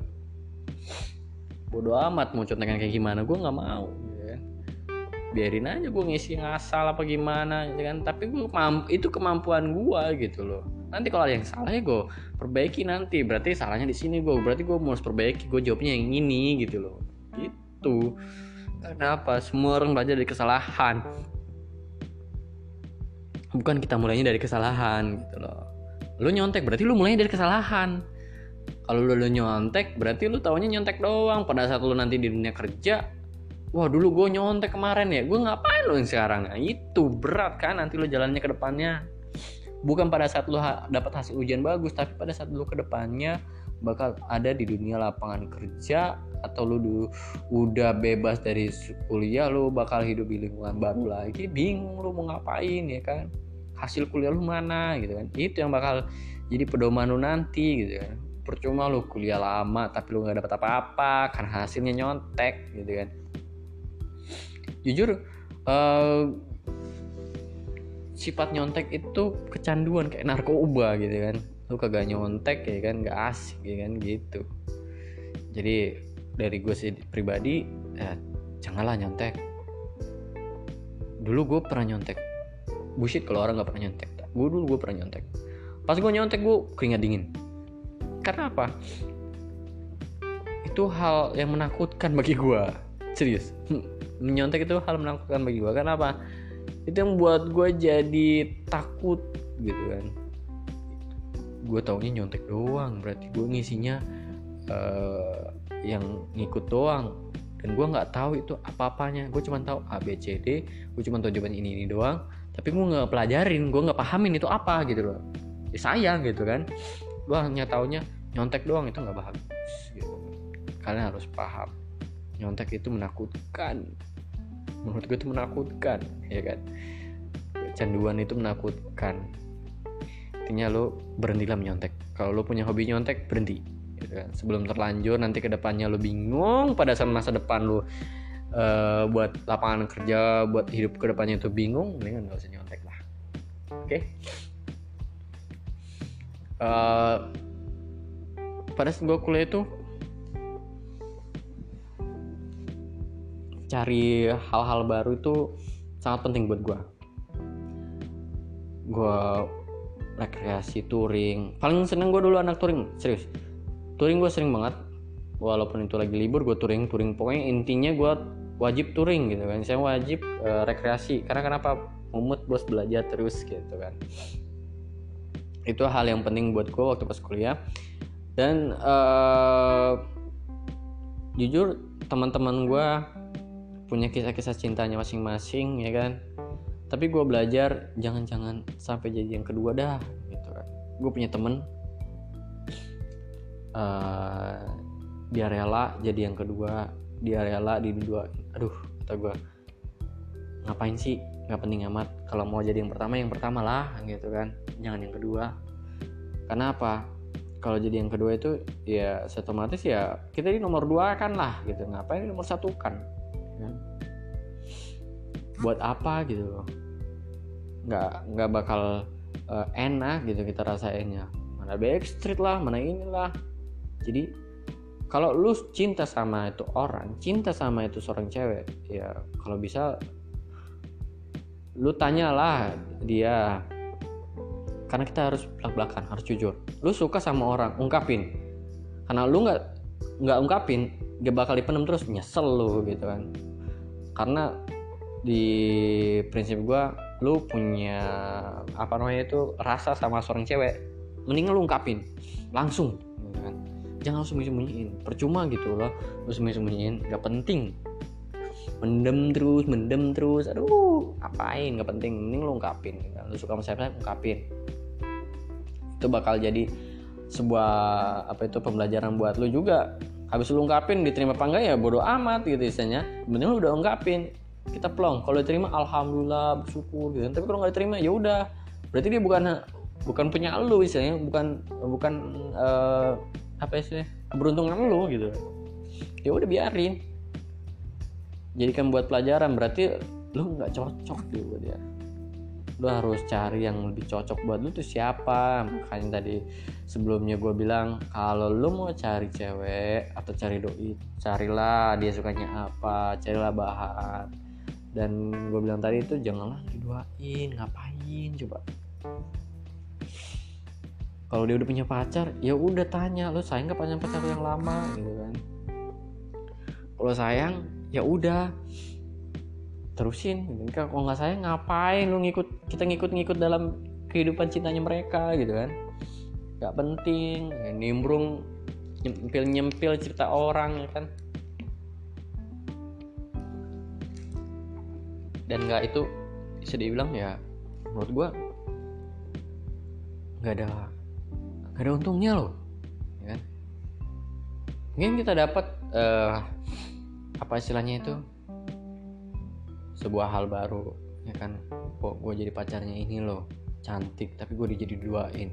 Bodo amat mau contekan kayak gimana. Gua nggak mau ya kan. biarin aja gua ngisi ngasal apa gimana ya kan? Tapi gua itu kemampuan gua gitu loh. Nanti kalau ada yang salah ya gue perbaiki nanti. Berarti salahnya di sini gue berarti gue harus perbaiki. Gue jawabnya yang ini gitu loh. Gitu. Karena apa semua orang belajar dari kesalahan bukan kita mulainya dari kesalahan gitu loh. Lu nyontek berarti lu mulainya dari kesalahan. Kalau lu, lu nyontek berarti lu taunya nyontek doang. Pada saat lu nanti di dunia kerja wah dulu gue nyontek kemarin ya. Gue ngapain lo sekarang? Nah, itu berat kan nanti lu jalannya ke depannya bukan pada saat lu ha dapat hasil ujian bagus tapi pada saat lu ke depannya bakal ada di dunia lapangan kerja atau lu udah bebas dari kuliah lu bakal hidup di lingkungan baru lagi bingung lu mau ngapain ya kan? Hasil kuliah lu mana gitu kan? Itu yang bakal jadi pedoman lu nanti gitu kan? Percuma lu kuliah lama tapi lu nggak dapat apa-apa karena hasilnya nyontek gitu kan? Jujur uh, sifat nyontek itu kecanduan kayak narkoba gitu kan. Lu kagak nyontek ya kan gak asik ya kan gitu. Jadi dari gue sih pribadi ya, janganlah nyontek. Dulu gue pernah nyontek. Bullshit kalau orang gak pernah nyontek. Gue dulu gue pernah nyontek. Pas gue nyontek gue keringat dingin. Karena apa? Itu hal yang menakutkan bagi gue serius. Menyontek itu hal menakutkan bagi gue karena apa itu yang buat gue jadi takut gitu kan. Gue taunya nyontek doang berarti gue ngisinya uh, yang ngikut doang. Dan gue nggak tahu itu apa apanya gue cuma tahu A B C D. Gue cuma tahu jawaban ini ini doang. Tapi gue nggak pelajarin gue nggak pahamin itu apa gitu loh. Ya sayang gitu kan. Gue hanya taunya nyontek doang itu nggak bagus gitu. Kalian harus paham. Nyontek itu menakutkan menurut gue itu menakutkan ya kan canduan itu menakutkan intinya lo berhentilah menyontek kalau lo punya hobi nyontek berhenti gitu kan. sebelum terlanjur nanti ke depannya lo bingung pada saat masa depan lo uh, buat lapangan kerja buat hidup ke depannya itu bingung mendingan gak usah nyontek lah oke okay? uh, eh, pada saat gue kuliah itu cari hal-hal baru itu sangat penting buat gue gue rekreasi touring. Paling seneng gue dulu anak touring serius. Touring gue sering banget. Walaupun itu lagi libur gue touring touring. Pokoknya intinya gue wajib touring gitu kan. Saya wajib uh, rekreasi. Karena kenapa? Mumut bos belajar terus gitu kan. Itu hal yang penting buat gue waktu pas kuliah. Dan uh, jujur teman-teman gue punya kisah-kisah cintanya masing-masing ya kan? Tapi gue belajar jangan-jangan sampai jadi yang kedua dah gitu kan. Gue punya temen uh, dia rela jadi yang kedua dia rela di dua aduh kata gue ngapain sih? Nggak penting amat. Kalau mau jadi yang pertama yang pertama lah gitu kan. Jangan yang kedua. Karena apa? Kalau jadi yang kedua itu ya otomatis ya kita di nomor dua kan lah gitu. Ngapain di nomor satu kan ya. buat apa gitu loh. Nggak nggak bakal uh, enak gitu kita rasainnya. Mana backstreet lah mana inilah. Jadi kalau lu cinta sama itu orang cinta sama itu seorang cewek ya kalau bisa lu tanyalah dia. Karena kita harus belak belakan harus jujur. Lu suka sama orang ungkapin. Karena lu nggak nggak ungkapin gak bakal dipendam terus nyesel lu gitu kan karena di prinsip gua lu punya apa namanya itu rasa sama seorang cewek mending lu ungkapin. Langsung gitu kan? Jangan langsung sembunyiin. Percuma gitu loh lu sembunyiin gak penting. Mendem terus mendem terus. Aduh ngapain? Gak penting. Mending lu ungkapin. Gitu. lu suka sama siapa ungkapin. Itu bakal jadi sebuah apa itu pembelajaran buat lu juga habis lu ungkapin diterima apa enggak ya bodoh amat gitu istilahnya. Mending lu udah ungkapin kita plong. Kalau diterima alhamdulillah bersyukur gitu. Tapi kalau nggak diterima ya udah. Berarti dia bukan bukan punya lu istilahnya bukan bukan uh, apa sih keberuntungan lu gitu. Ya udah biarin. Jadikan buat pelajaran berarti lu nggak cocok gitu dia lu harus cari yang lebih cocok buat lu tuh siapa. Makanya tadi sebelumnya gue bilang kalau lu mau cari cewek atau cari doi carilah dia sukanya apa carilah bahan. Dan gue bilang tadi itu janganlah diduain ngapain coba. Kalau dia udah punya pacar ya udah tanya lo sayang gak pacar pacar yang lama? Gitu kan. Kalau sayang ya udah terusin. Gitu. kalau nggak sayang ngapain lu ngikut kita ngikut-ngikut dalam kehidupan cintanya mereka gitu kan? Nggak penting. Ya, nimbrung nyempil nyempil cerita orang ya kan? Dan nggak itu bisa dibilang ya menurut gue nggak ada gak ada untungnya loh ya kan? Mungkin kita dapat uh, apa istilahnya itu sebuah hal baru ya kan? Kok gue jadi pacarnya ini loh cantik tapi gue jadi duain.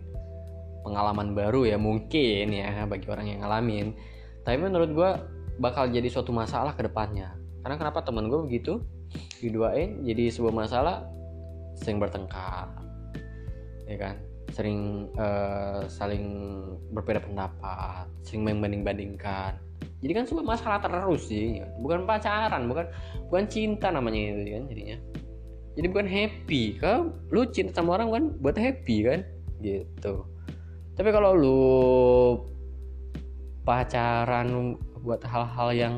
Pengalaman baru ya mungkin ya bagi orang yang ngalamin. Tapi menurut gue bakal jadi suatu masalah ke depannya. Karena kenapa teman gue begitu? Diduain jadi sebuah masalah sering bertengkar ya kan? Sering uh, saling berbeda pendapat, sering membanding-bandingkan. Jadi kan sebuah masalah terus sih, bukan pacaran, bukan bukan cinta namanya itu kan jadinya. Jadi bukan happy. Kalau lu cinta sama orang kan buat happy kan, gitu. Tapi kalau lu pacaran buat hal-hal yang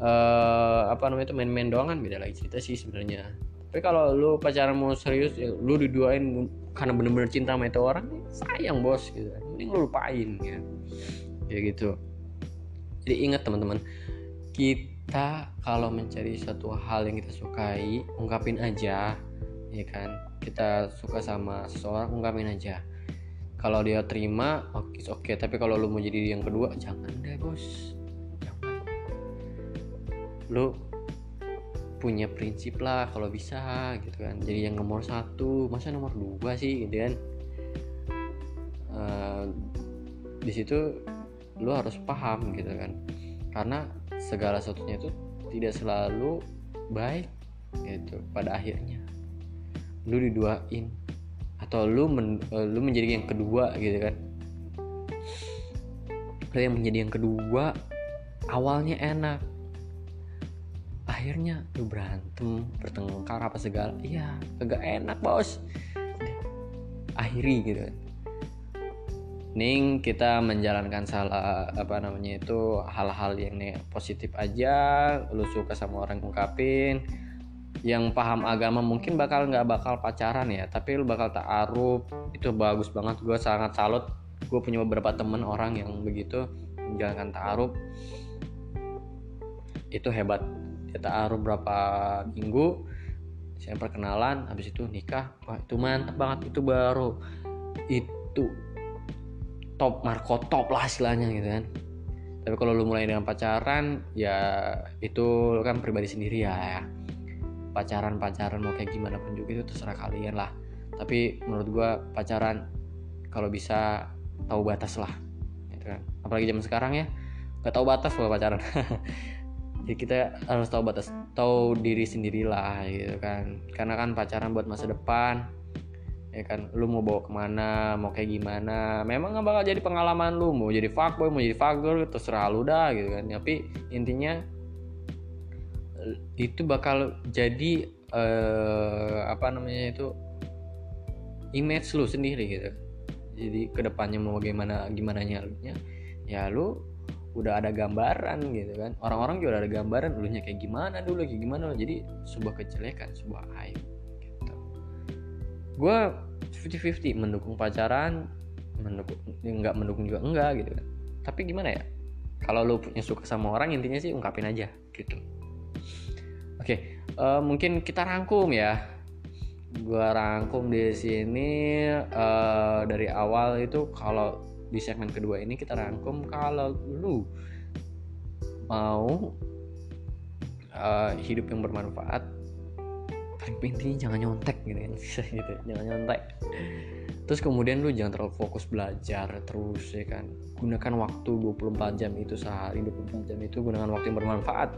uh, apa namanya itu main-main doang kan beda lagi cerita sih sebenarnya. Tapi kalau lu pacaran mau serius, ya, lu diduain karena bener-bener cinta sama itu orang sayang bos gitu ini lu lupain ya kayak gitu jadi ingat teman-teman kita kalau mencari suatu hal yang kita sukai ungkapin aja ya kan? Kita suka sama seseorang ungkapin aja. Kalau dia terima oke okay, oke okay. tapi kalau lu mau jadi yang kedua jangan deh bos. Jangan. Lu punya prinsip lah kalau bisa gitu kan? Jadi yang nomor satu. Masa nomor dua sih gitu kan? Uh, di situ lu harus paham gitu kan. Karena segala sesuatunya itu tidak selalu baik gitu pada akhirnya. Lu diduain atau lu men, uh, lu menjadi yang kedua gitu kan. Lu yang menjadi yang kedua awalnya enak. Akhirnya lu berantem bertengkar apa segala. Iya agak enak bos. Akhiri gitu Ning kita menjalankan salah apa namanya itu hal-hal yang positif aja lu suka sama orang ungkapin. Yang paham agama mungkin bakal nggak bakal pacaran ya tapi lu bakal taaruf. Itu bagus banget gue sangat salut. Gue punya beberapa temen orang yang begitu menjalankan taaruf. Itu hebat. Dia taruh berapa minggu saya perkenalan habis itu nikah. Wah itu mantap banget itu baru. Itu top marco top lah istilahnya gitu kan. Tapi kalau lu mulai dengan pacaran ya itu kan pribadi sendiri ya, ya. pacaran pacaran mau kayak gimana pun juga itu terserah kalian lah. Tapi menurut gua pacaran kalau bisa tahu batas lah gitu kan. Apalagi zaman sekarang ya nggak tahu batas kalau pacaran. Ya kita harus tahu batas tahu diri sendirilah gitu kan. Karena kan pacaran buat masa depan ya kan lu mau bawa ke mana mau kayak gimana. Memang nggak bakal jadi pengalaman lu mau jadi fuckboy mau jadi fuckgirl terserah lu dah gitu kan. Tapi intinya itu bakal jadi uh, apa namanya itu image lu sendiri gitu. Jadi ke depannya mau bagaimana gimana nyalurnya ya lu udah ada gambaran gitu kan. Orang-orang juga ada gambaran dulunya kayak gimana dulu kayak gimana jadi sebuah kejelekan sebuah aib gue 50-50 mendukung pacaran mendukung nggak mendukung juga enggak gitu kan. Tapi gimana ya? Kalau lu punya suka sama orang intinya sih ungkapin aja gitu. Oke okay, uh, eh, mungkin kita rangkum ya. Gue rangkum di sini uh, dari awal itu kalau di segmen kedua ini kita rangkum kalau lu mau uh, hidup yang bermanfaat penting jangan nyontek gitu kan. Gitu jangan nyontek. Terus kemudian lu jangan terlalu fokus belajar terus ya kan. Gunakan waktu 24 jam itu sehari 24 jam itu gunakan waktu yang bermanfaat.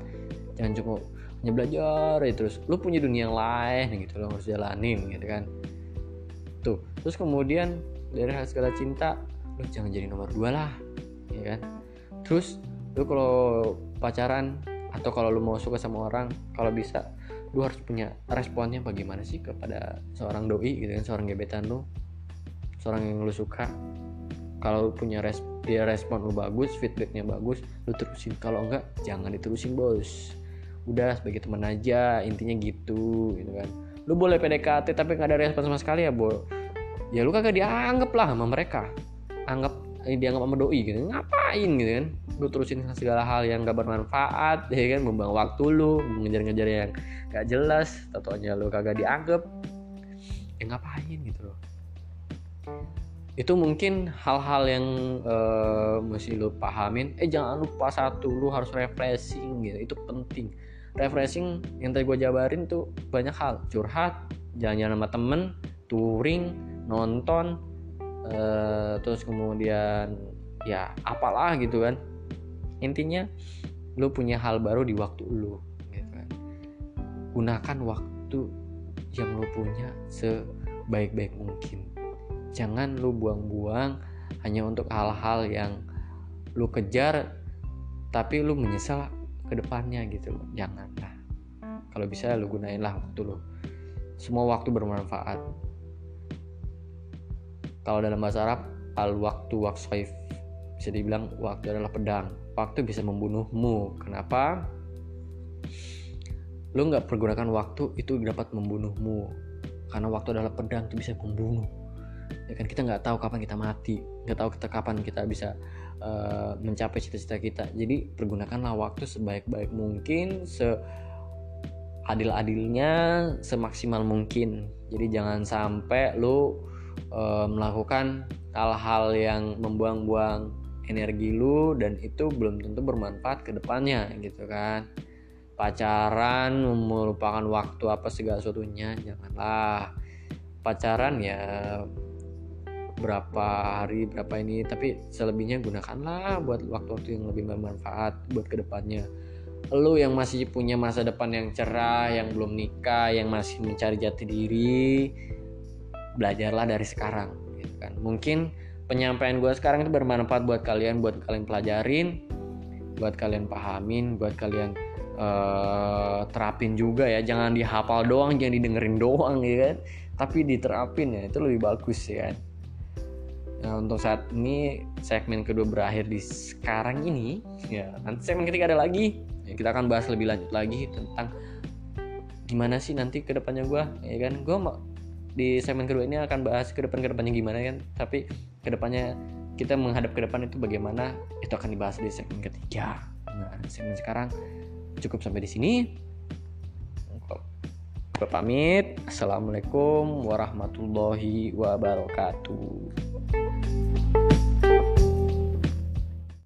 Jangan cukup hanya belajar ya terus. Lu punya dunia yang lain gitu lo harus jalanin gitu kan. Tuh terus kemudian dari hasil segala cinta lu jangan jadi nomor dua lah ya kan. Terus lu kalau pacaran atau kalau lu mau suka sama orang kalau bisa lu harus punya responnya bagaimana sih kepada seorang doi gitu kan seorang gebetan lu? Seorang yang lu suka. Kalau punya res dia respon lu bagus feedbacknya bagus lu terusin. Kalau enggak jangan diterusin bos. Udah sebagai teman aja intinya gitu gitu kan. Lu boleh PDKT tapi nggak ada respon sama sekali ya bo. Ya lu kagak dianggap lah sama mereka. Anggap ini dianggap sama doi gitu ngapain gitu kan? Lu terusin segala hal yang gak bermanfaat ya kan? Membuang waktu lu mengejar-ngejar yang gak jelas tatonya lu kagak dianggap. Ya ngapain gitu loh. Itu mungkin hal-hal yang uh, mesti lu pahamin. Eh jangan lupa satu lu harus refreshing gitu. Itu penting. Refreshing yang tadi gue jabarin tuh banyak hal. Curhat jalan-jalan sama temen touring nonton uh, terus kemudian ya apalah gitu kan. Intinya lu punya hal baru di waktu lu gitu kan. Gunakan waktu yang lu punya sebaik-baik mungkin. Jangan lu buang-buang hanya untuk hal-hal yang lu kejar tapi lu menyesal ke depannya gitu loh. Jangan lah. Kalau bisa lu gunain lah waktu lu. Semua waktu bermanfaat kalau dalam bahasa Arab al waktu waksoif bisa dibilang waktu adalah pedang. Waktu bisa membunuhmu. Kenapa? Lu nggak pergunakan waktu itu dapat membunuhmu. Karena waktu adalah pedang itu bisa membunuh. Ya kan kita nggak tahu kapan kita mati. Nggak tahu kita kapan kita bisa uh, mencapai cita-cita kita. Jadi pergunakanlah waktu sebaik-baik mungkin se adil-adilnya semaksimal mungkin. Jadi jangan sampai lu e, melakukan hal-hal yang membuang-buang energi lu dan itu belum tentu bermanfaat ke depannya gitu kan. Pacaran melupakan waktu apa segala sesuatunya janganlah. Pacaran ya berapa hari berapa ini tapi selebihnya gunakanlah buat waktu-waktu yang lebih bermanfaat buat ke depannya lu yang masih punya masa depan yang cerah yang belum nikah yang masih mencari jati diri belajarlah dari sekarang gitu kan. Mungkin penyampaian gue sekarang itu bermanfaat buat kalian buat kalian pelajarin buat kalian pahamin buat kalian uh, terapin juga ya. Jangan dihafal doang jangan didengerin doang ya kan. Tapi diterapin ya itu lebih bagus ya. Kan Nah, untuk saat ini segmen kedua berakhir di sekarang ini. Ya. Nanti segmen ketiga ada lagi. Ya, kita akan bahas lebih lanjut lagi tentang gimana sih nanti ke depannya gue ya kan. Gue di segmen kedua ini akan bahas ke depan ke depannya gimana kan. Tapi ke depannya kita menghadap ke depan itu bagaimana itu akan dibahas di segmen ketiga. Nah segmen sekarang cukup sampai di sini. Pamit assalamualaikum warahmatullahi wabarakatuh